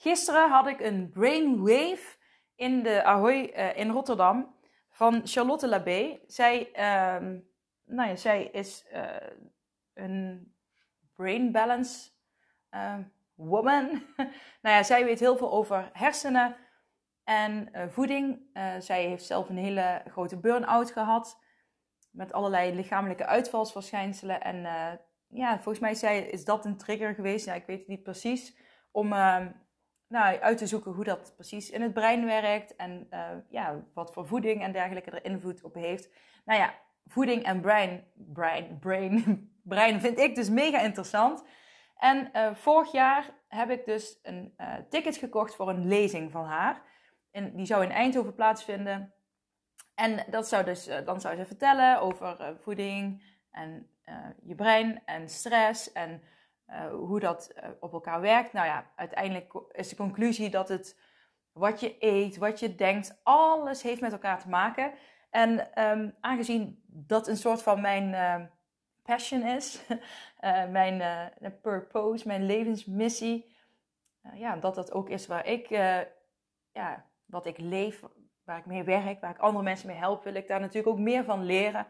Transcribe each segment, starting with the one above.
Gisteren had ik een brainwave in de Ahoy uh, in Rotterdam van Charlotte Labé. Zij, uh, nou ja, zij is uh, een brain balance uh, woman. nou ja, zij weet heel veel over hersenen en voeding. zij heeft zelf een hele grote burn-out gehad met allerlei lichamelijke uitvalsverschijnselen. En ja, volgens mij is dat een trigger geweest. Ja, ik weet het niet precies. Om ehm, nou, uit te zoeken hoe dat precies in het brein werkt en uh, ja, wat voor voeding en dergelijke er invloed op heeft. Nou ja, voeding en brein, brein, brain, brein vind ik dus mega interessant. En uh, vorig jaar heb ik dus een uh, ticket gekocht voor een lezing van haar. En die zou in Eindhoven plaatsvinden. En dat zou dus, dan zou ze vertellen over voeding en je brein en stress en uh, hoe dat uh, op elkaar werkt. Nou ja, uiteindelijk is de conclusie dat het wat je eet, wat je denkt, alles heeft met elkaar te maken. En um, aangezien dat een soort van mijn uh, passion is, mijn purpose, mijn levensmissie, ja, dat dat ook is waar ik, ja, wat ik leef, waar ik mee werk, waar ik andere mensen mee help, wil ik daar natuurlijk ook meer van leren.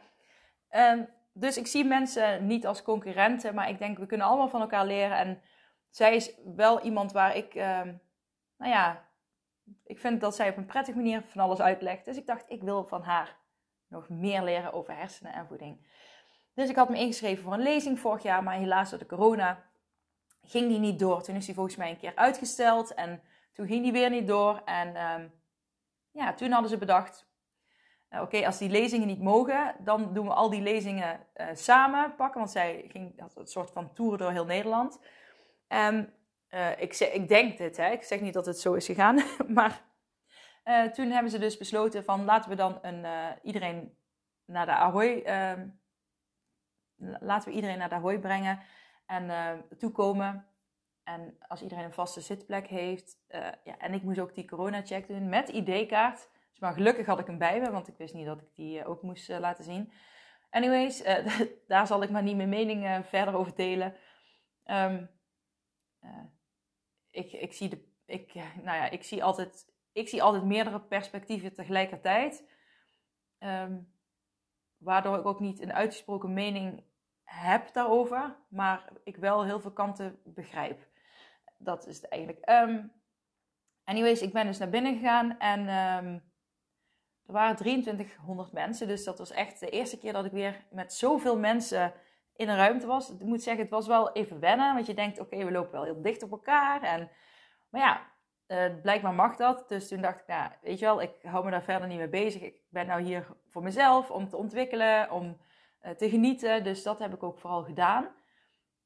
Um, dus ik zie mensen niet als concurrenten, maar ik denk we kunnen allemaal van elkaar leren. En zij is wel iemand waar ik, uh, nou ja, ik vind dat zij op een prettige manier van alles uitlegt. Dus ik dacht, ik wil van haar nog meer leren over hersenen en voeding. Dus ik had me ingeschreven voor een lezing vorig jaar, maar helaas door de corona ging die niet door. Toen is die volgens mij een keer uitgesteld en toen ging die weer niet door. En uh, ja, toen hadden ze bedacht, nou, oké, als die lezingen niet mogen, dan doen we al die lezingen uh, samen pakken. Want zij ging had een soort van tour door heel Nederland. En uh, ik, zeg, ik denk dit, hè. ik zeg niet dat het zo is gegaan. maar uh, toen hebben ze dus besloten van laten we dan een, iedereen naar de Ahoy... Ehm, laten we iedereen naar de Ahoy brengen en toekomen. En als iedereen een vaste zitplek heeft. ja, en ik moest ook die corona-check doen met ID-kaart. Maar gelukkig had ik hem bij me, want ik wist niet dat ik die eh, ook moest eh, laten zien. Anyways, uh, daar zal ik maar niet mijn mening verder over delen. Um, ik, ik, zie de, ik, nou ja, ik, zie altijd, ik zie altijd meerdere perspectieven tegelijkertijd. Um, waardoor ik ook niet een uitgesproken mening heb daarover, maar ik wel heel veel kanten begrijp. Dat is het eigenlijk. Um, anyways, ik ben dus naar binnen gegaan en er waren 2300 mensen, dus dat was echt de eerste keer dat ik weer met zoveel mensen in een ruimte was. Ik moet zeggen, het was wel even wennen, want je denkt, oké, we lopen wel heel dicht op elkaar. En, maar ja, uh, blijkbaar mag dat. Dus toen dacht ik, nou, weet je wel, ik hou me daar verder niet mee bezig. Ik ben nou hier voor mezelf, om te ontwikkelen, om uh, te genieten. Dus dat heb ik ook vooral gedaan.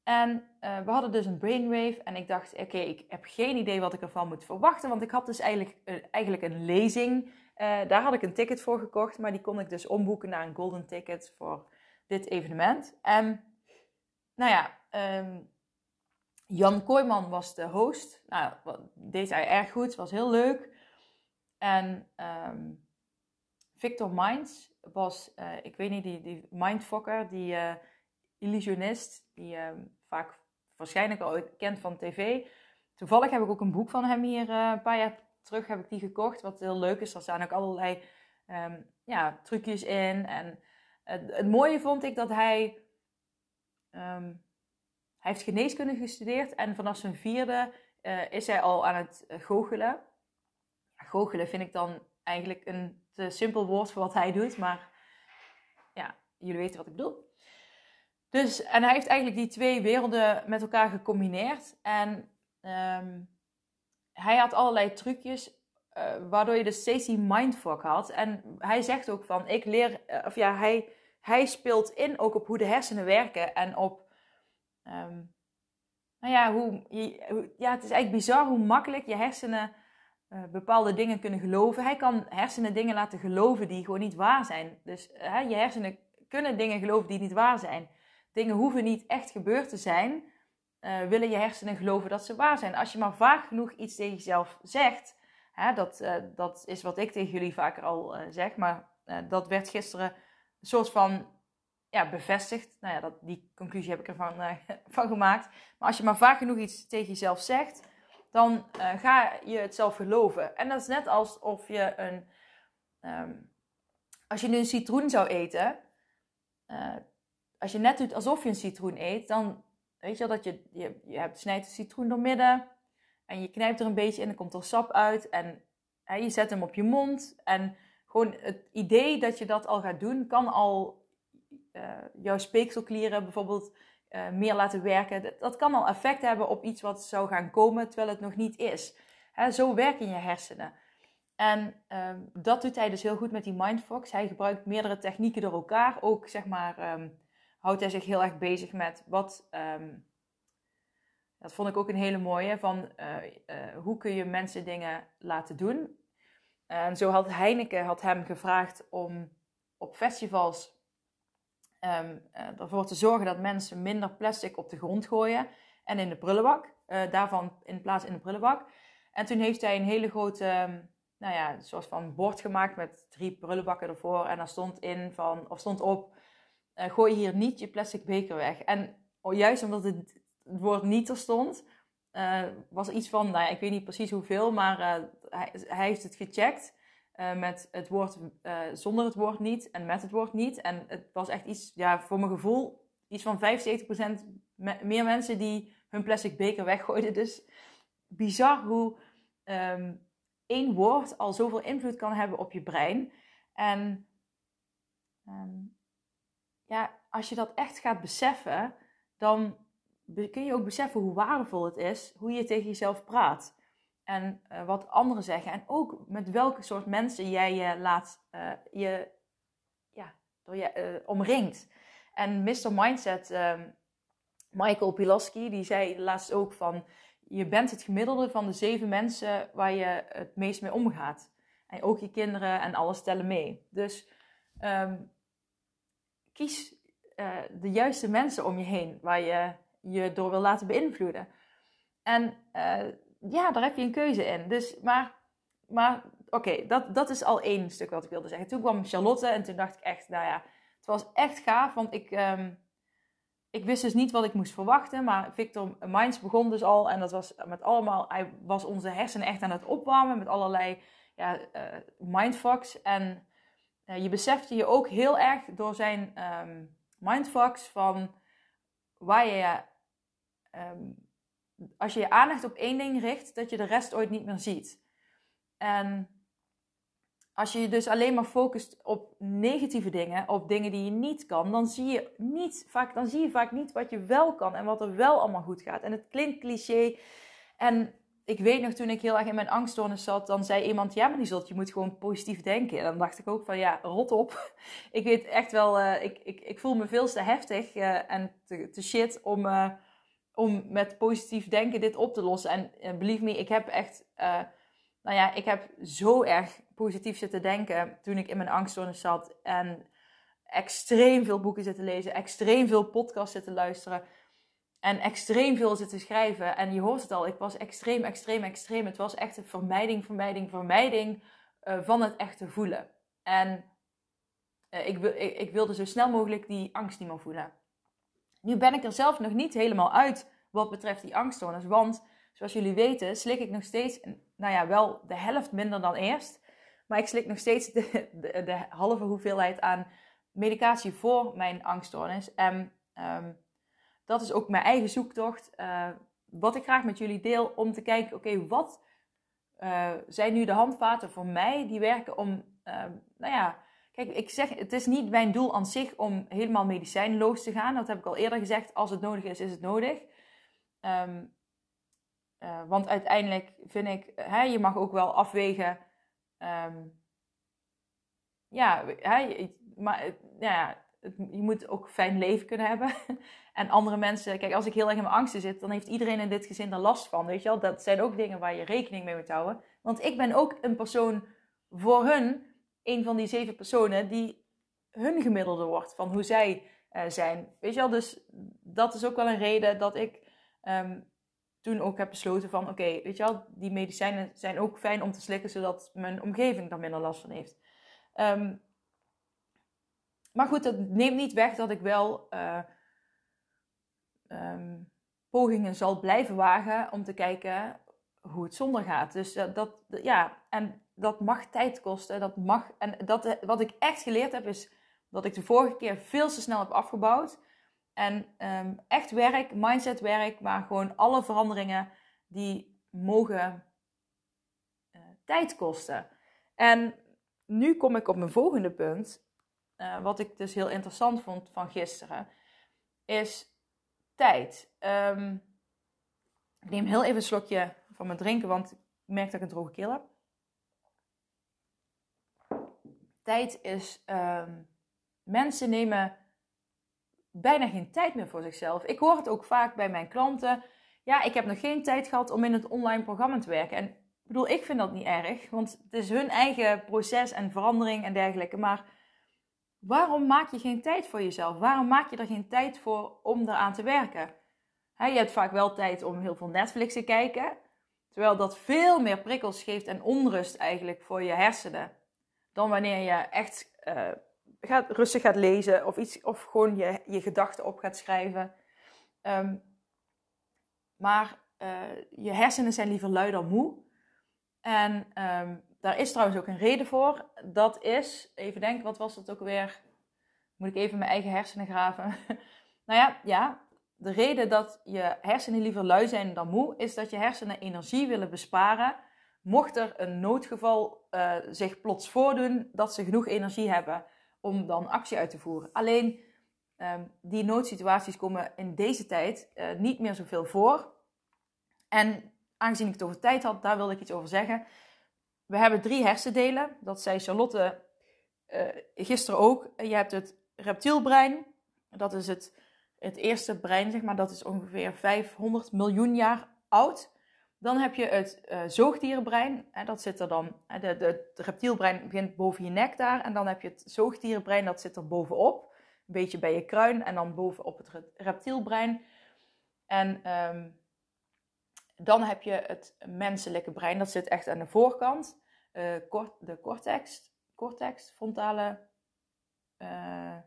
En uh, we hadden dus een brainwave en ik dacht, oké, ik heb geen idee wat ik ervan moet verwachten. Want ik had dus eigenlijk, eigenlijk een lezing uh, daar had ik een ticket voor gekocht, maar die kon ik dus omboeken naar een golden ticket voor dit evenement. En nou ja, um, Jan Kooijman was de host. Nou, deed hij erg goed, was heel leuk. En um, Victor Minds was, uh, ik weet niet, die, die mindfucker, die uh, illusionist, die uh, vaak waarschijnlijk al kent van tv. Toevallig heb ik ook een boek van hem hier een paar jaar terug heb ik die gekocht. Wat heel leuk is. Er staan ook allerlei um, ja, trucjes in. En het, mooie vond ik dat hij. Um, hij heeft geneeskunde gestudeerd. En vanaf zijn vierde uh, is hij al aan het eh, goochelen. Goochelen vind ik dan eigenlijk een te simpel woord voor wat hij doet. Maar ja, jullie weten wat ik bedoel. Dus, en hij heeft eigenlijk die twee werelden met elkaar gecombineerd. En um, hij had allerlei trucjes waardoor je dus steeds die mindfuck had. En hij zegt ook van, ik leer, of ja, hij, hij speelt in ook op hoe de hersenen werken en op, ehm, nou ja, hoe, ja, het is eigenlijk bizar hoe makkelijk je hersenen bepaalde dingen kunnen geloven. Hij kan hersenen dingen laten geloven die gewoon niet waar zijn. Dus je hersenen kunnen dingen geloven die niet waar zijn. Dingen hoeven niet echt gebeurd te zijn. Uh, willen je hersenen geloven dat ze waar zijn. Als je maar vaak genoeg iets tegen jezelf zegt, hè, dat, uh, dat is wat ik tegen jullie vaker al uh, zeg, maar dat werd gisteren een soort van ja, bevestigd. Nou ja, dat, die conclusie heb ik ervan van gemaakt. Maar als je maar vaak genoeg iets tegen jezelf zegt, dan ga je het zelf geloven. En dat is net alsof je een. Um, als je nu een citroen zou eten, als je net doet alsof je een citroen eet, dan weet je dat je, je, je snijdt de citroen door midden en je knijpt er een beetje in, dan komt er sap uit en hè, je zet hem op je mond. En gewoon het idee dat je dat al gaat doen, kan al uh, jouw speekselklieren bijvoorbeeld uh, meer laten werken. Dat, dat, kan al effect hebben op iets wat zou gaan komen terwijl het nog niet is. Hè, zo werken je hersenen. En uh, dat doet hij dus heel goed met die Mindfox. Hij gebruikt meerdere technieken door elkaar. Ook zeg maar um, houdt hij zich heel erg bezig met wat. Um, dat vond ik ook een hele mooie. Van uh, uh, hoe kun je mensen dingen laten doen. En zo had Heineken had hem gevraagd om op festivals um, uh, ervoor te zorgen dat mensen minder plastic op de grond gooien en in de prullenbak. daarvan in plaats in de prullenbak. En toen heeft hij een hele grote, um, nou ja, soort van bord gemaakt met drie prullenbakken ervoor. En daar stond in van, of stond op uh, gooi hier niet je plastic beker weg. En oh, juist omdat het, het, woord niet er stond, uh, was iets van, nou ik weet niet precies hoeveel, maar uh, hij, hij, heeft het gecheckt met het woord zonder het woord niet en met het woord niet. En het was echt iets, ja, voor mijn gevoel, iets van 75% me meer mensen die hun plastic beker weggooiden. Dus bizar hoe um, één woord al zoveel invloed kan hebben op je brein. En um, ja, als je dat echt gaat beseffen, dan kun je ook beseffen hoe waardevol het is hoe je tegen jezelf praat. En uh, wat anderen zeggen. En ook met welke soort mensen jij je laat, uh, je, ja, door je uh, omringt. En Mr. Mindset, ehm, Michael Pilaski, die zei laatst ook van... Je bent het gemiddelde van de zeven mensen waar je het meest mee omgaat. En ook je kinderen en alles tellen mee. Dus um, kies uh, de juiste mensen om je heen waar je je door wil laten beïnvloeden. En uh, ja, daar heb je een keuze in. Dus, maar, maar oké, dat, dat is al één stuk wat ik wilde zeggen. Toen kwam Charlotte en toen dacht ik echt, nou ja, het was echt gaaf, want ik, um, ik wist dus niet wat ik moest verwachten. Maar Victor Minds begon dus al en dat was met allemaal, hij was onze hersenen echt aan het opwarmen met allerlei ja, uh, mindfucks en uh, je besefte je ook heel erg door zijn um, mindfucks van waar je, um, als je je aandacht op één ding richt, dat je de rest ooit niet meer ziet. En als je je dus alleen maar focust op negatieve dingen, op dingen die je niet kan, dan zie je, niet, vaak, dan zie je vaak niet wat je wel kan en wat er wel allemaal goed gaat. En het klinkt cliché. En ik weet nog toen ik heel erg in mijn angststoornis zat, dan zei iemand: Ja, maar die zult, je moet gewoon positief denken. En dan dacht ik ook van ja, rot op. ik weet echt wel, uh, ik, ik, ik voel me veel te heftig uh, en te, te, shit om, uh, om met positief denken dit op te lossen. En believe me, ik heb echt, nou ja, ik heb zo erg positief zitten denken toen ik in mijn angststoornis zat. En extreem veel boeken zitten lezen, extreem veel podcasts zitten luisteren. En extreem veel zitten schrijven. En je hoort het al, ik was extreem, extreem, extreem. Het was echt een vermijding, vermijding, vermijding uh, van het echte voelen. En uh, ik, ik, ik, wilde zo snel mogelijk die angst niet meer voelen. Nu ben ik er zelf nog niet helemaal uit wat betreft die angststoornis. Want zoals jullie weten, slik ik nog steeds, nou ja, wel de helft minder dan eerst. Maar ik slik nog steeds de, de, de halve hoeveelheid aan medicatie voor mijn angststoornis. En um, dat is ook mijn eigen zoektocht. Uh, wat ik graag met jullie deel om te kijken, oké, wat uh, zijn nu de handvaten voor mij die werken om, uh, nou ja, kijk, ik zeg, het is niet mijn doel aan zich om helemaal medicijnloos te gaan. Dat heb ik al eerder gezegd. Als het nodig is, is het nodig. Um, eh, want uiteindelijk vind ik, hè, je mag ook wel afwegen. ehm, ja, hè, maar eh, ja, je moet ook fijn leven kunnen hebben. en andere mensen, kijk, als ik heel erg in mijn angsten zit, dan heeft iedereen in dit gezin er last van. Weet je wel, dat zijn ook dingen waar je rekening mee moet houden. Want ik ben ook een persoon voor hun, een van die zeven personen, die hun gemiddelde wordt van hoe zij eh, zijn. Weet je wel, dus dat is ook wel een reden dat ik ehm, toen ook heb besloten van, oké, weet je wel, die medicijnen zijn ook fijn om te slikken, zodat mijn omgeving daar minder last van heeft. Ehm, maar goed, dat neemt niet weg dat ik wel eh, ehm, pogingen zal blijven wagen om te kijken hoe het zonder gaat. Dus dat, ja, en dat mag tijd kosten. Dat mag, en dat, eh, wat ik echt geleerd heb, is dat ik de vorige keer veel te snel heb afgebouwd. En ehm, echt werk, mindset werk, maar gewoon alle veranderingen die mogen eh, tijd kosten. En nu kom ik op mijn volgende punt. Eh, wat ik dus heel interessant vond van gisteren, is tijd. Ehm, ik neem heel even een slokje van mijn drinken, want ik merk dat ik een droge keel heb. Tijd is. ehm, mensen nemen bijna geen tijd meer voor zichzelf. Ik hoor het ook vaak bij mijn klanten. Ja, ik heb nog geen tijd gehad om in het online programma te werken. En ik bedoel, ik vind dat niet erg, want het is hun eigen proces en verandering en dergelijke. Maar waarom maak je geen tijd voor jezelf? Waarom maak je er geen tijd voor om eraan te werken? Je hebt vaak wel tijd om heel veel Netflix te kijken, terwijl dat veel meer prikkels geeft en onrust eigenlijk voor je hersenen. Dan wanneer je echt eh, gaat, rustig gaat lezen of, iets, of gewoon je, je gedachten op gaat schrijven. Ehm, maar eh, je hersenen zijn liever lui dan moe. En ehm, daar is trouwens ook een reden voor. Dat is, even denken, wat was dat ook weer? Moet ik even mijn eigen hersenen graven? nou ja, ja, de reden dat je hersenen liever lui zijn dan moe, is dat je hersenen energie willen besparen. Mocht er een noodgeval eh, zich plots voordoen, dat ze genoeg energie hebben om dan actie uit te voeren. Alleen ehm, die noodsituaties komen in deze tijd eh, niet meer zoveel voor. En aangezien ik het over tijd had, daar wilde ik iets over zeggen. We hebben drie hersendelen. Dat zei Charlotte eh, gisteren ook. Je hebt het reptielbrein. Dat is het, het eerste brein, zeg maar. Dat is ongeveer 500 miljoen jaar oud. Dan heb je het eh, zoogdierenbrein. Dat zit er dan. De, de, reptielbrein begint boven je nek daar. En dan heb je het zoogdierenbrein, dat zit er bovenop. Een beetje bij je kruin. En dan bovenop het re- reptielbrein. En ehm, dan heb je het menselijke brein. Dat zit echt aan de voorkant. Eh, cor- de cortex. Cortex, frontale. eh,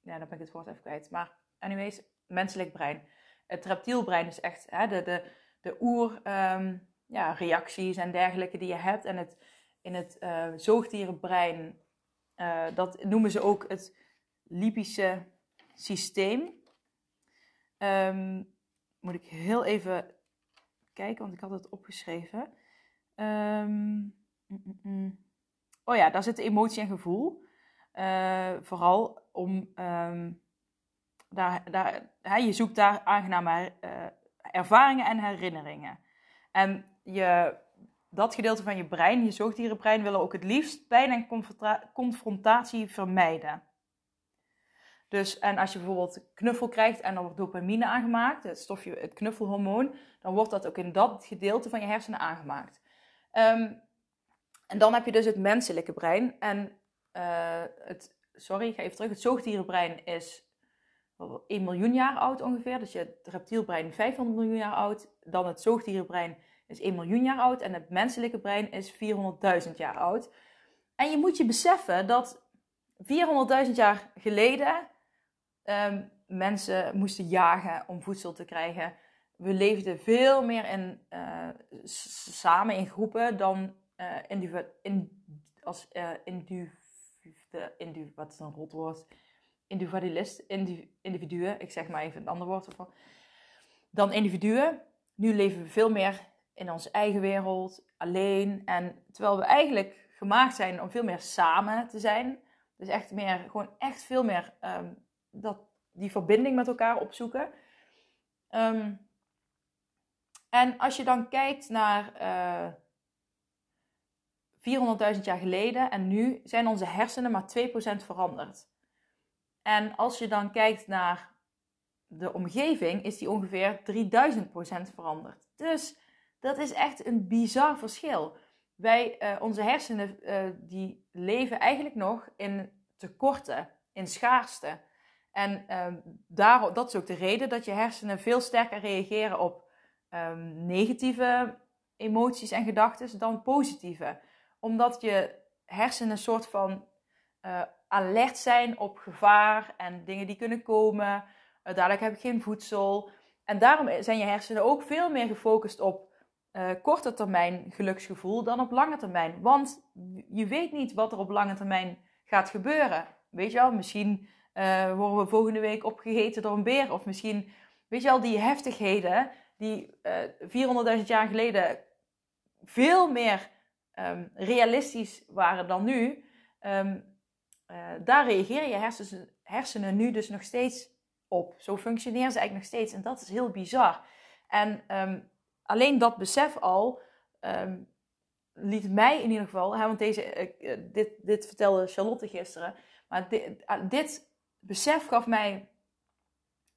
ja, dan ben ik het woord even kwijt. Maar, anyways, menselijk brein. Het reptielbrein is echt hè, de, de, de oer ehm, ja, en dergelijke die je hebt. En het, in het eh, zoogdierenbrein, dat noemen ze ook het libische systeem. Ehm, moet ik heel even kijken, want ik had het opgeschreven. Ehm, mm, mm, mm. Oh ja, daar zit emotie en gevoel. Eh, vooral om ehm, daar, daar, hè, je zoekt daar aangename eh, ervaringen en herinneringen. En je, dat gedeelte van je brein, je zoogdierenbrein, willen ook het liefst pijn en confronta- confrontatie vermijden. Dus, en als je bijvoorbeeld knuffel krijgt en er wordt dopamine aangemaakt, het stofje, het knuffelhormoon, dan wordt dat ook in dat gedeelte van je hersenen aangemaakt. Ehm, en dan heb je dus het menselijke brein. En eh, het, sorry, ik ga even terug. Het zoogdierenbrein is wel 1 miljoen jaar oud ongeveer. Dus je het reptielbrein 500 miljoen jaar oud. Dan het zoogdierenbrein is 1 miljoen jaar oud. En het menselijke brein is 400.000 jaar oud. En je moet je beseffen dat 400.000 jaar geleden ehm, mensen moesten jagen om voedsel te krijgen. We leefden veel meer in, eh, samen in groepen dan eh individu- in, als individu, wat is een rotwoord? Individualist, indiv- individuen, ik zeg maar even een ander woord ervan, dan individuen. Nu leven we veel meer in onze eigen wereld, alleen. En terwijl we eigenlijk gemaakt zijn om veel meer samen te zijn. Dus echt meer, gewoon echt veel meer ehm, dat, die verbinding met elkaar opzoeken. Ehm, En als je dan kijkt naar uh, eh, 400.000 jaar geleden en nu, zijn onze hersenen maar 2% veranderd. En als je dan kijkt naar de omgeving, is die ongeveer 3000% veranderd. Dus dat is echt een bizar verschil. Wij, uh, onze hersenen, uh, die leven eigenlijk nog in tekorten, in schaarste. En um, dat is ook de reden dat je hersenen veel sterker reageren op um, negatieve emoties en gedachten dan positieve. Omdat je hersenen een soort van uh, alert zijn op gevaar en dingen die kunnen komen. Uh, heb ik geen voedsel. En daarom zijn je hersenen ook veel meer gefocust op uh, korte termijn geluksgevoel dan op lange termijn. Want je weet niet wat er op lange termijn gaat gebeuren. Weet je wel, misschien uh, worden we volgende week opgegeten door een beer. Of misschien, weet je wel, die heftigheden die uh, 400.000 jaar geleden veel meer um, realistisch waren dan nu. Um, uh, daar reageren je hersenen, hersenen nu dus nog steeds op. Zo functioneren ze eigenlijk nog steeds. En dat is heel bizar. En um, alleen dat besef al liet mij in ieder geval, hè, want deze, dit, dit vertelde Charlotte gisteren, maar dit, uh, dit besef gaf mij.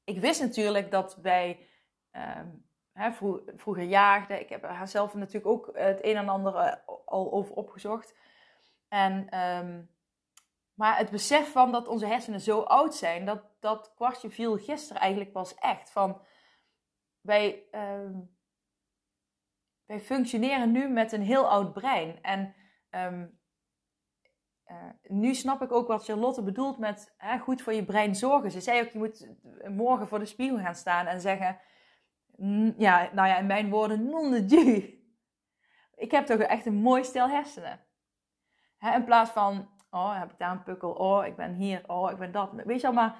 Ik wist natuurlijk dat wij um, hè, vro vroeger jaagden. Ik heb haar zelf natuurlijk ook het een en ander uh, al over opgezocht. En, um, maar het besef van dat onze hersenen zo oud zijn, dat, dat kwartje viel gisteren eigenlijk pas echt. Van wij. Um, wij functioneren nu met een heel oud brein. En uh, nu snap ik ook wat Charlotte bedoelt met goed voor je brein zorgen. Ze zei ook, je moet morgen voor de spiegel gaan staan en zeggen... Ja, nou ja, in mijn woorden, non de. Ik heb toch echt een mooi stel hersenen. Hè, in plaats van, oh, heb ik daar een pukkel? Oh, ik ben hier. Oh, ik ben dat. Weet je al, maar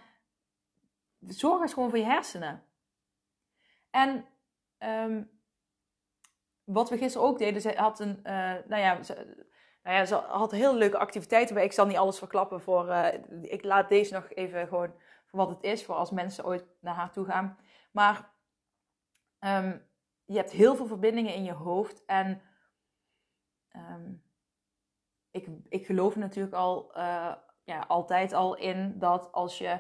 zorg eens gewoon voor je hersenen. En um, wat we gisteren ook deden, ze had een, uh, nou ja, ze, nou ja, ze had heel leuke activiteiten bij. Ik zal niet alles verklappen voor, uh, ik laat deze nog even gewoon voor wat het is, voor als mensen ooit naar haar toe gaan. Maar um, je hebt heel veel verbindingen in je hoofd en um, ik, ik geloof natuurlijk al, uh, ja, altijd al in dat als je,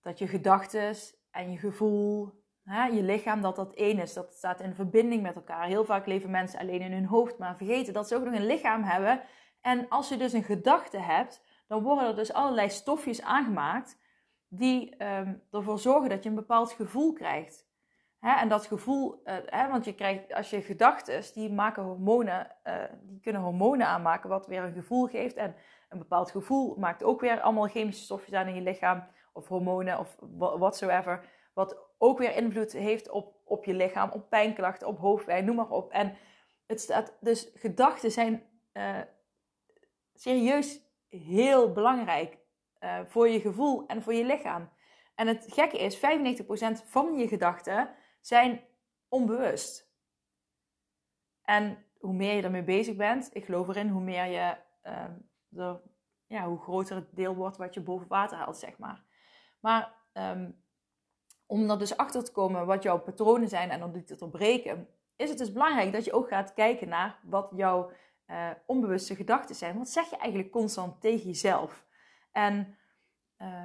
dat je gedachten en je gevoel hè, je lichaam, dat dat één is. Dat staat in verbinding met elkaar. Heel vaak leven mensen alleen in hun hoofd, maar vergeten dat ze ook nog een lichaam hebben. En als je dus een gedachte hebt, dan worden er dus allerlei stofjes aangemaakt die um, ervoor zorgen dat je een bepaald gevoel krijgt. En dat gevoel, hè, want je krijgt, als je gedachten, die maken hormonen, uh, die kunnen hormonen aanmaken, wat weer een gevoel geeft. En een bepaald gevoel maakt ook weer allemaal chemische stofjes aan in je lichaam, of hormonen, of whatsoever. Wat ook weer invloed heeft op, op je lichaam, op pijnklachten, op hoofdpijn, noem maar op. En het staat, dus gedachten zijn uh, serieus heel belangrijk uh, voor je gevoel en voor je lichaam. En het gekke is, 95% van je gedachten zijn onbewust. En hoe meer je ermee bezig bent, ik geloof erin, hoe meer je er, ja, hoe groter het deel wordt wat je boven water haalt, zeg maar. Maar um, om er dus achter te komen wat jouw patronen zijn en om die te doorbreken, is het dus belangrijk dat je ook gaat kijken naar wat jouw uh, onbewuste gedachten zijn. Wat zeg je eigenlijk constant tegen jezelf? En uh,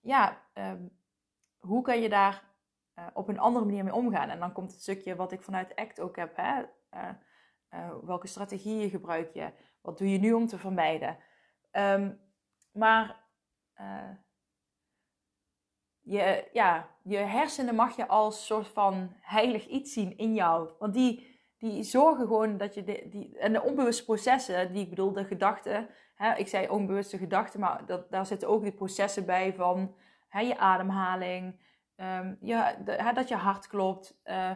ja, um, hoe kan je daar uh, op een andere manier mee omgaan? En dan komt het stukje wat ik vanuit ACT ook heb. Hè? welke strategieën gebruik je? Wat doe je nu om te vermijden? Um, maar je, ja, je hersenen mag je als soort van heilig iets zien in jou. Want die, die zorgen gewoon dat je de, die, en de onbewuste processen, die ik bedoel, de gedachten. Hè, ik zei onbewuste gedachten, maar dat, daar zitten ook die processen bij van hè, je ademhaling, de, hè, dat je hart klopt, uh,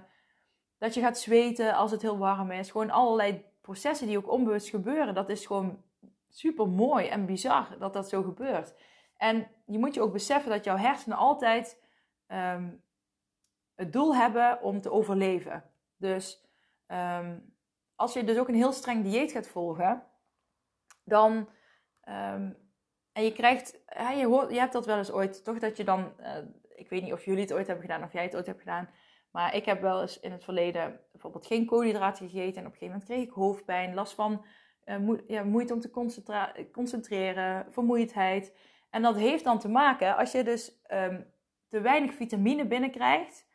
dat je gaat zweten als het heel warm is. Gewoon allerlei processen die ook onbewust gebeuren. Dat is gewoon super mooi en bizar dat dat zo gebeurt. En je moet je ook beseffen dat jouw hersenen altijd um, het doel hebben om te overleven. Dus um, als je dus ook een heel streng dieet gaat volgen, dan. Um, en je krijgt. je, hoort, je hebt dat wel eens ooit, toch? Dat je dan. Uh, ik weet niet of jullie het ooit hebben gedaan of jij het ooit hebt gedaan. Maar ik heb wel eens in het verleden bijvoorbeeld geen koolhydraten gegeten. En op een gegeven moment kreeg ik hoofdpijn, last van ja, moeite om te concentreren, vermoeidheid. En dat heeft dan te maken, als je dus um, te weinig vitamine binnenkrijgt.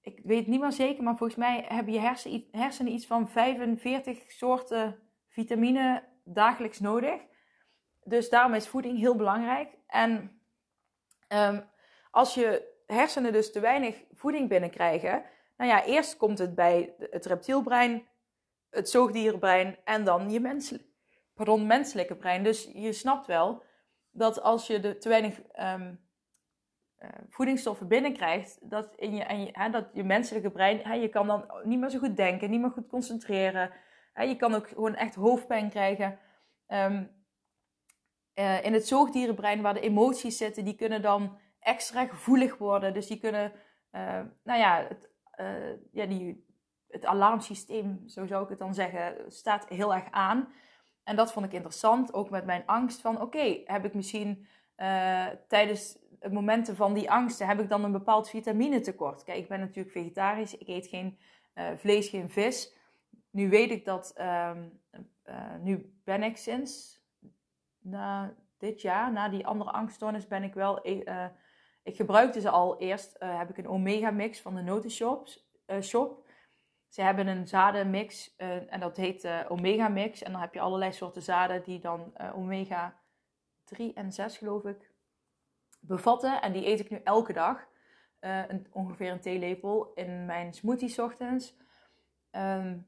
Ik weet niet meer zeker, maar volgens mij hebben je hersenen, hersenen iets van 45 soorten vitamine dagelijks nodig. Dus daarom is voeding heel belangrijk. En um, als je hersenen dus te weinig voeding binnenkrijgen, nou ja, eerst komt het bij het reptielbrein, het zoogdierenbrein en dan je menselijk, pardon, menselijke brein. Dus je snapt wel dat als je de, te weinig um, uh, voedingsstoffen binnenkrijgt, dat, in je, en hè, dat je menselijke brein, hè, je kan dan niet meer zo goed denken, niet meer goed concentreren. Hè, je kan ook gewoon echt hoofdpijn krijgen. Um, uh, in het zoogdierenbrein, waar de emoties zitten, die kunnen dan extra gevoelig worden. Dus die kunnen, uh, nou ja, het, ja die, het alarmsysteem, zo zou ik het dan zeggen, staat heel erg aan. En dat vond ik interessant, ook met mijn angst van, oké, heb ik misschien uh, tijdens momenten van die angsten, heb ik dan een bepaald vitaminetekort? Kijk, ik ben natuurlijk vegetarisch, ik eet geen uh, vlees, geen vis. Nu weet ik dat, uh, nu ben ik sinds na dit jaar, na die andere angststoornis, ben ik wel, ik gebruikte ze al eerst, heb ik een omega mix van de Notenshops, shop. Ze hebben een zadenmix uh, en dat heet uh, Omega Mix. En dan heb je allerlei soorten zaden die dan uh, omega 3 en 6 geloof ik bevatten. En die eet ik nu elke dag. Een, ongeveer een theelepel in mijn smoothie ochtends. Um,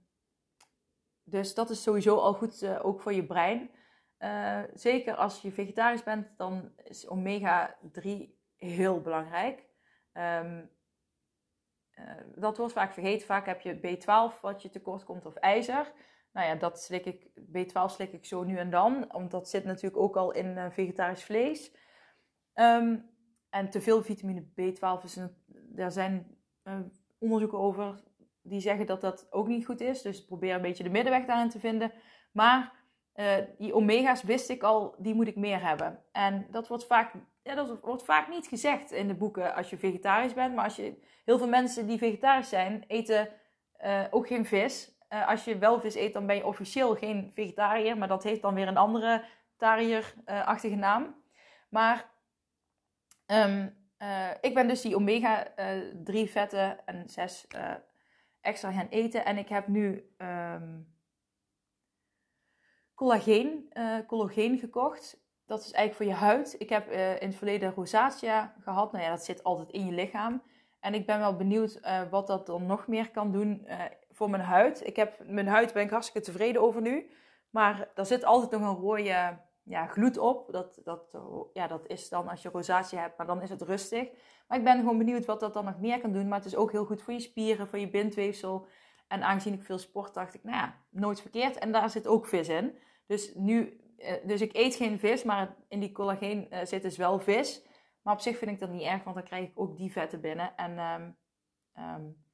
dus dat is sowieso al goed, ook voor je brein. zeker als je vegetarisch bent, dan is omega 3 heel belangrijk. Um, dat wordt vaak vergeten. Vaak heb je B12 wat je tekort komt of ijzer. Nou ja, dat slik ik, B12 slik ik zo nu en dan. Want dat zit natuurlijk ook al in uh, vegetarisch vlees. Um, en te veel vitamine B12 is een, daar zijn uh, onderzoeken over die zeggen dat dat ook niet goed is. Dus probeer een beetje de middenweg daarin te vinden. Maar die omega's wist ik al, die moet ik meer hebben. En dat wordt vaak ja, dat wordt vaak niet gezegd in de boeken als je vegetarisch bent. Maar als je, heel veel mensen die vegetarisch zijn, eten uh, ook geen vis. Uh, als je wel vis eet, dan ben je officieel geen vegetariër. Maar dat heeft dan weer een andere tariër-achtige naam. Maar um, uh, ik ben dus die omega-3 vetten en 6 extra gaan eten. En ik heb nu um, collageen, collageen gekocht dat is eigenlijk voor je huid. Ik heb uh, in het verleden rosacea gehad. Nou ja, dat zit altijd in je lichaam. En ik ben wel benieuwd uh, wat dat dan nog meer kan doen uh, voor mijn huid. Ik heb, mijn huid ben ik hartstikke tevreden over nu. Maar er zit altijd nog een rode ja, gloed op. Dat, dat, ja, dat is dan als je rosacea hebt, maar dan is het rustig. Maar ik ben gewoon benieuwd wat dat dan nog meer kan doen. Maar het is ook heel goed voor je spieren, voor je bindweefsel. En aangezien ik veel sport, dacht ik, nou ja, nooit verkeerd. En daar zit ook vis in. Dus nu eh, dus ik eet geen vis, maar in die collageen uh, zit dus wel vis. Maar op zich vind ik dat niet erg, want dan krijg ik ook die vetten binnen. En um,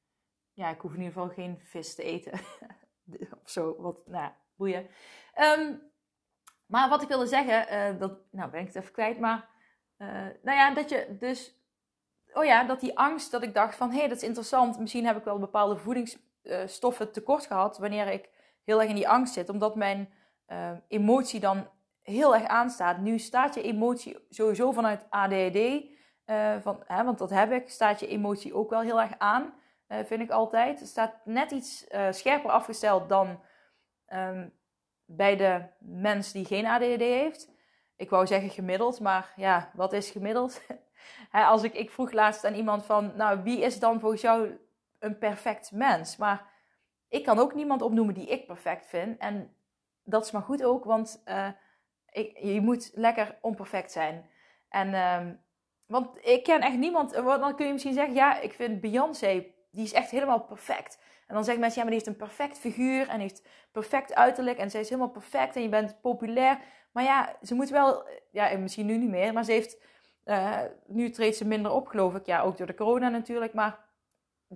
ja, ik hoef in ieder geval geen vis te eten. of zo, wat, nou ja, boeien. Um, maar wat ik wilde zeggen, uh, dat, nou ben ik het even kwijt, maar nou ja, dat je dus, oh ja, dat die angst, dat ik dacht van, hé, hey, dat is interessant. Misschien heb ik wel bepaalde voedingsstoffen tekort gehad wanneer ik heel erg in die angst zit, omdat mijn uh, emotie dan heel erg aanstaat. Nu staat je emotie sowieso vanuit ADHD, uh, eh, van, hè, want dat heb ik, staat je emotie ook wel heel erg aan, uh, vind ik altijd. Het staat net iets scherper afgesteld dan um, bij de mens die geen ADHD heeft. Ik wou zeggen gemiddeld, maar ja, wat is gemiddeld? Als ik, ik vroeg laatst aan iemand van, nou, wie is dan volgens jou een perfect mens? Maar ik kan ook niemand opnoemen die ik perfect vind. En dat is maar goed ook, want ik, je moet lekker onperfect zijn. En, uh, want ik ken echt niemand, dan kun je misschien zeggen, ja, ik vind Beyoncé, die is echt helemaal perfect. En dan zeggen mensen, ja, maar die heeft een perfect figuur en heeft perfect uiterlijk en zij is helemaal perfect en je bent populair. Maar ja, ze moet wel, ja, misschien nu niet meer, maar ze heeft, uh, nu treedt ze minder op, geloof ik. Ja, ook door de corona natuurlijk, maar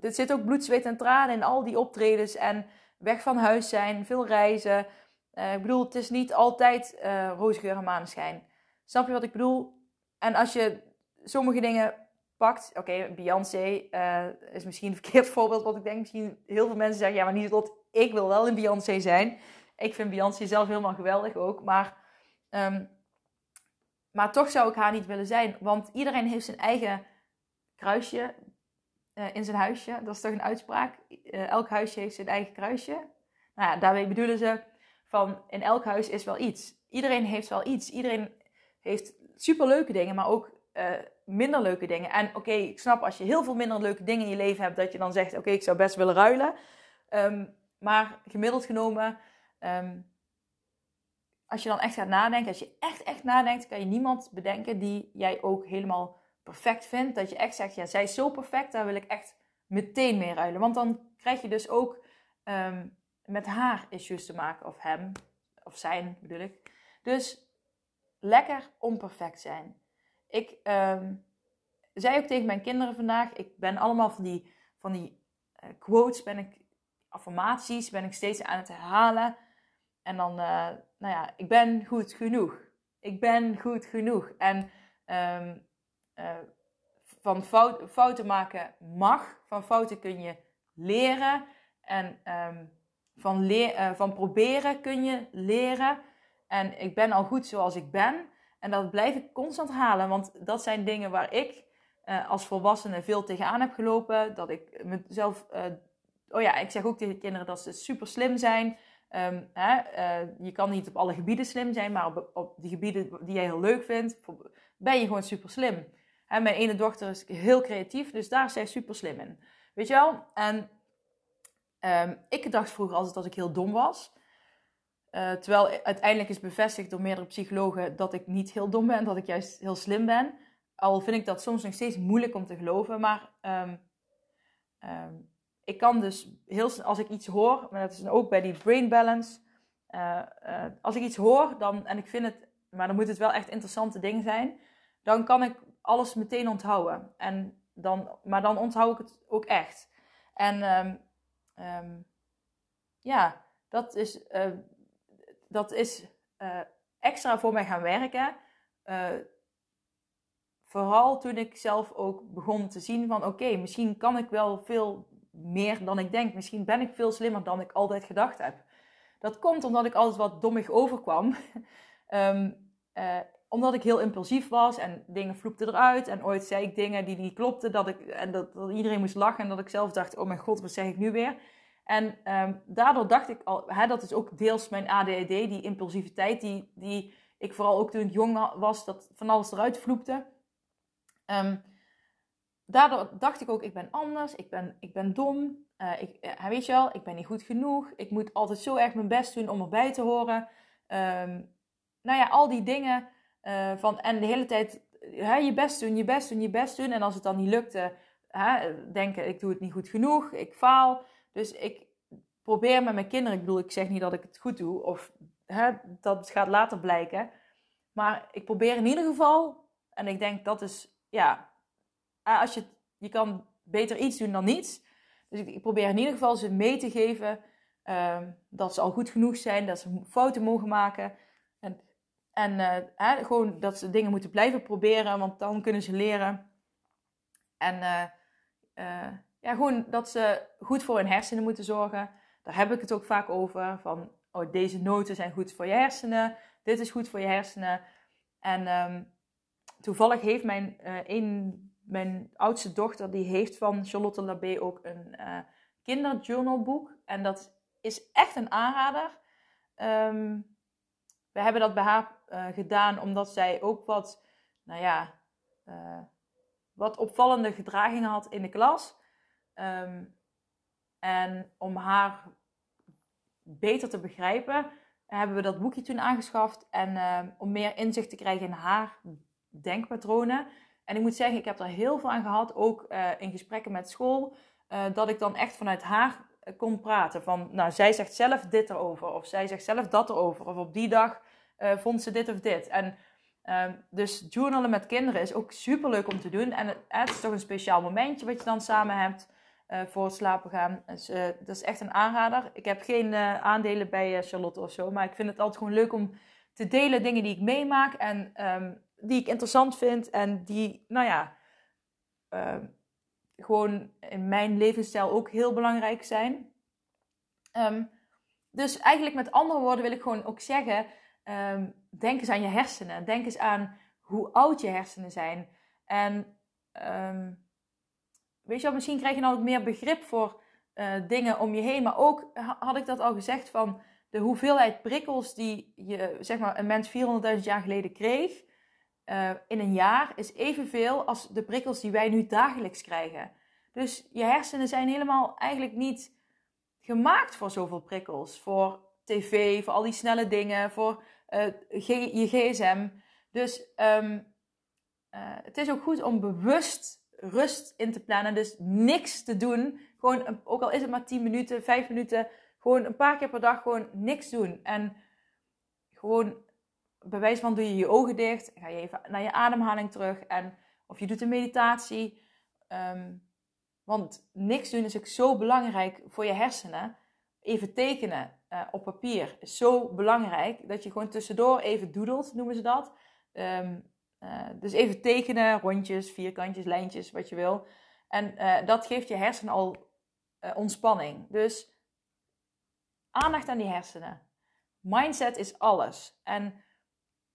er zit ook bloed, zweet en tranen in al die optredens en weg van huis zijn, veel reizen. Uh, ik bedoel, het is niet altijd uh, roze geur en maneschijn. Snap je wat ik bedoel? En als je sommige dingen pakt. Oké, Beyoncé uh, is misschien een verkeerd voorbeeld wat ik denk. Misschien heel veel mensen zeggen, ja, maar niet dat ik wil wel een Beyoncé zijn. Ik vind Beyoncé zelf helemaal geweldig ook. Maar, um, maar toch zou ik haar niet willen zijn. Want iedereen heeft zijn eigen kruisje in zijn huisje. Dat is toch een uitspraak? Elk huisje heeft zijn eigen kruisje. Nou ja, daarmee bedoelen ze van in elk huis is wel iets. Iedereen heeft wel iets. Iedereen heeft superleuke dingen, maar ook uh, minder leuke dingen. En oké, ik snap als je heel veel minder leuke dingen in je leven hebt, dat je dan zegt: Oké, ik zou best willen ruilen. Um, maar gemiddeld genomen, um, als je dan echt gaat nadenken, als je echt, echt nadenkt, kan je niemand bedenken die jij ook helemaal perfect vindt. Dat je echt zegt: Ja, zij is zo perfect, daar wil ik echt meteen mee ruilen. Want dan krijg je dus ook um, met haar issues te maken, of hem, of zijn bedoel ik. Dus lekker onperfect zijn. Ik um, zei ook tegen mijn kinderen vandaag, ik ben allemaal van die, van die uh, quotes, ben ik, affirmaties, ben ik steeds aan het herhalen. En dan, uh, nou ja, ik ben goed genoeg. Ik ben goed genoeg. En um, uh, van fout, fouten maken mag. Van fouten kun je leren. En um, van, leer, van proberen kun je leren. En ik ben al goed zoals ik ben. En dat blijf ik constant halen, want dat zijn dingen waar ik uh, als volwassene veel tegenaan heb gelopen. Dat ik mezelf. Uh, oh ja, ik zeg ook tegen kinderen dat ze super slim zijn. Um, hè, je kan niet op alle gebieden slim zijn, maar op, op die gebieden die jij heel leuk vindt, ben je gewoon super slim. Hè, mijn ene dochter is heel creatief, dus daar is zij super slim in. Weet je wel? En um, ik dacht vroeger altijd dat ik heel dom was. Uh, terwijl uiteindelijk is bevestigd door meerdere psychologen dat ik niet heel dom ben, dat ik juist heel slim ben. Al vind ik dat soms nog steeds moeilijk om te geloven, maar um, um, ik kan dus heel als ik iets hoor, maar dat is ook bij die brain balance. Uh, uh, als ik iets hoor dan, en ik vind het, maar dan moet het wel echt interessante dingen zijn, dan kan ik alles meteen onthouden. En dan, maar dan onthoud ik het ook echt. En um, ja, dat is dat is uh, extra voor mij gaan werken. Uh, vooral toen ik zelf ook begon te zien van oké, misschien kan ik wel veel meer dan ik denk. Misschien ben ik veel slimmer dan ik altijd gedacht heb. Dat komt omdat ik altijd wat dommig overkwam. um, omdat ik heel impulsief was en dingen vloepten eruit. En ooit zei ik dingen die niet klopten. Dat ik, en dat, dat iedereen moest lachen. En dat ik zelf dacht, oh mijn god, wat zeg ik nu weer? En um, daardoor dacht ik al, hè, dat is ook deels mijn ADHD, die impulsiviteit, die, die ik vooral ook toen ik jong was, dat van alles eruit vloepte. Um, daardoor dacht ik ook, ik ben anders, ik ben, ik ben dom, uh, ik, uh, weet je wel, ik ben niet goed genoeg, ik moet altijd zo erg mijn best doen om erbij te horen. Um, nou ja, al die dingen uh, van, en de hele tijd hè, je best doen, je best doen, je best doen. En als het dan niet lukte, hè, denken, ik doe het niet goed genoeg, ik faal. Dus ik probeer met mijn kinderen, ik bedoel, ik zeg niet dat ik het goed doe, of hè, dat gaat later blijken. Maar ik probeer in ieder geval, en ik denk dat is, ja, als je, je kan beter iets doen dan niets. Dus ik, probeer in ieder geval ze mee te geven um, dat ze al goed genoeg zijn, dat ze fouten mogen maken. En, hè, gewoon dat ze dingen moeten blijven proberen, want dan kunnen ze leren. En uh, uh, ja, gewoon dat ze goed voor hun hersenen moeten zorgen. Daar heb ik het ook vaak over. Van, oh, deze noten zijn goed voor je hersenen. Dit is goed voor je hersenen. En um, toevallig heeft mijn, een, mijn oudste dochter, die heeft van Charlotte Labé ook een kinderjournalboek. En dat is echt een aanrader. Um, we hebben dat bij haar uh, gedaan omdat zij ook wat, nou ja, wat opvallende gedragingen had in de klas. Um, en om haar beter te begrijpen, hebben we dat boekje toen aangeschaft. En uh, om meer inzicht te krijgen in haar denkpatronen. En ik moet zeggen, ik heb er heel veel aan gehad, ook uh, in gesprekken met school, dat ik dan echt vanuit haar kon praten. Van, nou, zij zegt zelf dit erover, of zij zegt zelf dat erover, of op die dag vond ze dit of dit. En um, dus journalen met kinderen is ook super leuk om te doen. En het, is toch een speciaal momentje wat je dan samen hebt uh, voor slapen gaan. Dus, uh, dat is echt een aanrader. Ik heb geen uh, aandelen bij Charlotte of zo, maar ik vind het altijd gewoon leuk om te delen dingen die ik meemaak en um, die ik interessant vind en die, nou ja, ehm, gewoon in mijn levensstijl ook heel belangrijk zijn. Ehm, dus eigenlijk met andere woorden wil ik gewoon ook zeggen, ehm, denk eens aan je hersenen. Denk eens aan hoe oud je hersenen zijn. En weet je wel, misschien krijg je dan ook meer begrip voor uh, dingen om je heen. Maar ook had ik dat al gezegd van de hoeveelheid prikkels die je, zeg maar, een mens 400.000 jaar geleden kreeg. Uh, in een jaar is evenveel als de prikkels die wij nu dagelijks krijgen. Dus je hersenen zijn helemaal eigenlijk niet gemaakt voor zoveel prikkels. Voor tv, voor al die snelle dingen, voor uh, je gsm. Dus um, het is ook goed om bewust rust in te plannen. Dus niks te doen. Gewoon, ook al is het maar 10 minuten, 5 minuten. Gewoon een paar keer per dag gewoon niks doen. En gewoon, bij wijze van doe je je ogen dicht. Ga je even naar je ademhaling terug. En, of je doet een meditatie. Um, want niks doen is ook zo belangrijk voor je hersenen. Even tekenen uh, op papier is zo belangrijk. Dat je gewoon tussendoor even doodelt, noemen ze dat. Um, uh, dus even tekenen, rondjes, vierkantjes, lijntjes, wat je wil. En uh, dat geeft je hersenen al ontspanning. Dus aandacht aan die hersenen. Mindset is alles. En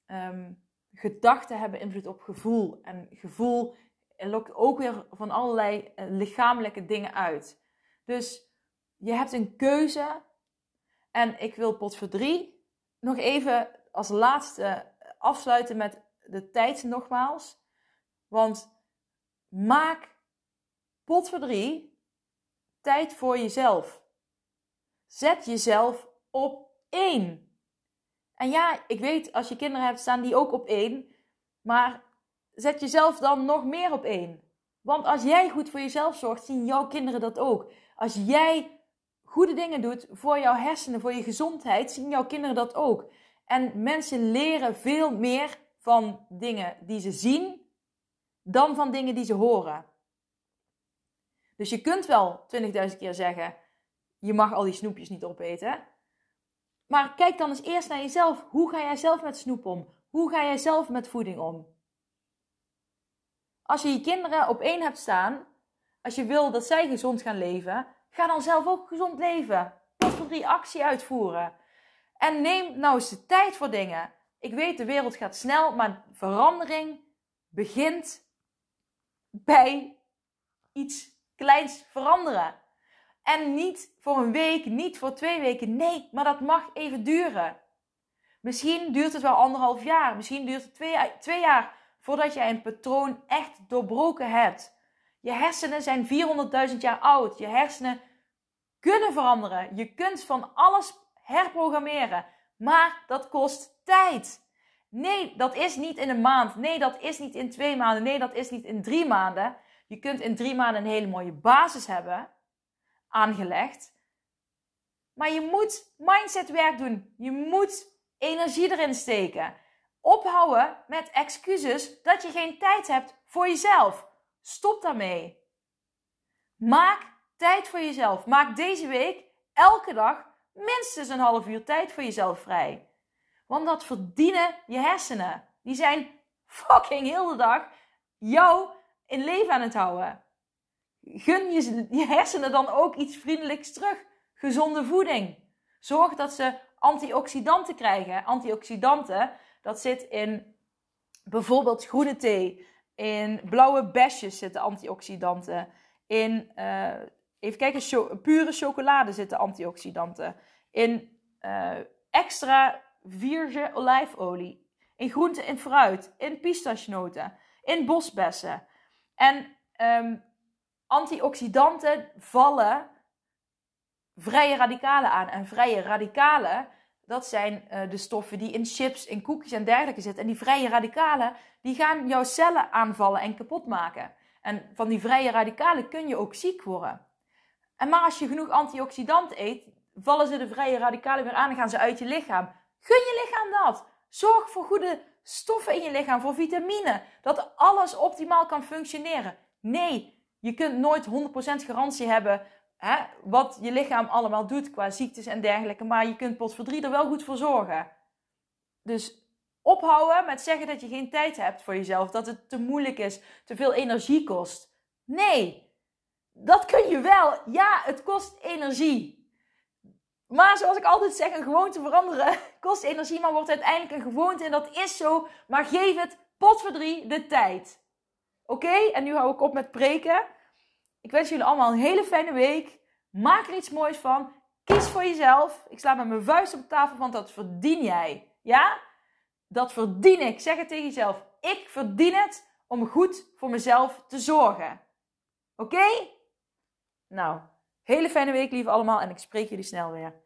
um, gedachten hebben invloed op gevoel. En gevoel lokt ook weer van allerlei lichamelijke dingen uit. Dus je hebt een keuze. En ik wil pot voor drie nog even als laatste afsluiten met de tijd nogmaals. Want maak pot voor drie tijd voor jezelf. Zet jezelf op één. En ja, ik weet, als je kinderen hebt, staan die ook op één. Maar zet jezelf dan nog meer op één. Want als jij goed voor jezelf zorgt, zien jouw kinderen dat ook. Als jij goede dingen doet voor jouw hersenen, voor je gezondheid, zien jouw kinderen dat ook. En mensen leren veel meer van dingen die ze zien dan van dingen die ze horen. Dus je kunt wel 20.000 keer zeggen: je mag al die snoepjes niet opeten. Maar kijk dan eens eerst naar jezelf. Hoe ga jij zelf met snoep om? Hoe ga jij zelf met voeding om? Als je je kinderen op één hebt staan, als je wil dat zij gezond gaan leven, ga dan zelf ook gezond leven. Wat voor drie actie uitvoeren. En neem nou eens de tijd voor dingen. Ik weet, de wereld gaat snel, maar verandering begint bij iets kleins veranderen. En niet voor een week, niet voor twee weken. Nee, maar dat mag even duren. Misschien duurt het wel anderhalf jaar. Misschien duurt het twee, twee jaar voordat jij een patroon echt doorbroken hebt. Je hersenen zijn 400.000 jaar oud. Je hersenen kunnen veranderen. Je kunt van alles herprogrammeren. Maar dat kost tijd. Nee, dat is niet in een maand. Nee, dat is niet in twee maanden. Nee, dat is niet in drie maanden. Je kunt in drie maanden een hele mooie basis hebben aangelegd. Maar je moet mindsetwerk doen. Je moet energie erin steken. Ophouden met excuses dat je geen tijd hebt voor jezelf. Stop daarmee. Maak tijd voor jezelf. Maak deze week elke dag minstens een half uur tijd voor jezelf vrij. Want dat verdienen je hersenen. Die zijn fucking heel de dag jou in leven aan het houden. Gun je, je hersenen dan ook iets vriendelijks terug. Gezonde voeding. Zorg dat ze antioxidanten krijgen. Antioxidanten, dat zit in bijvoorbeeld groene thee. In blauwe besjes zitten antioxidanten. In, uh, even kijken, pure chocolade zitten antioxidanten. In uh, extra virgin olijfolie. In groente en fruit. In pistachenoten. In bosbessen. En um, antioxidanten vallen vrije radicalen aan. En vrije radicalen, dat zijn uh, de stoffen die in chips, in koekjes en dergelijke zitten. En die vrije radicalen, die gaan jouw cellen aanvallen en kapot maken. En van die vrije radicalen kun je ook ziek worden. En maar als je genoeg antioxidanten eet, vallen ze de vrije radicalen weer aan en gaan ze uit je lichaam. Gun je lichaam dat. Zorg voor goede stoffen in je lichaam, voor vitamine. Dat alles optimaal kan functioneren. Nee, je kunt nooit 100% garantie hebben wat je lichaam allemaal doet qua ziektes en dergelijke. Maar je kunt potverdrie er wel goed voor zorgen. Dus ophouden met zeggen dat je geen tijd hebt voor jezelf. Dat het te moeilijk is, te veel energie kost. Nee, dat kun je wel. Ja, het kost energie. Maar zoals ik altijd zeg, een gewoonte veranderen kost energie, maar wordt uiteindelijk een gewoonte. En dat is zo. Maar geef het potverdrie de tijd. Oké, en nu hou ik op met preken. Ik wens jullie allemaal een hele fijne week. Maak er iets moois van. Kies voor jezelf. Ik sla met mijn vuist op tafel, want dat verdien jij. Ja? Dat verdien ik. Zeg het tegen jezelf. Ik verdien het om goed voor mezelf te zorgen. Oké? Nou, hele fijne week, lieve allemaal. En ik spreek jullie snel weer.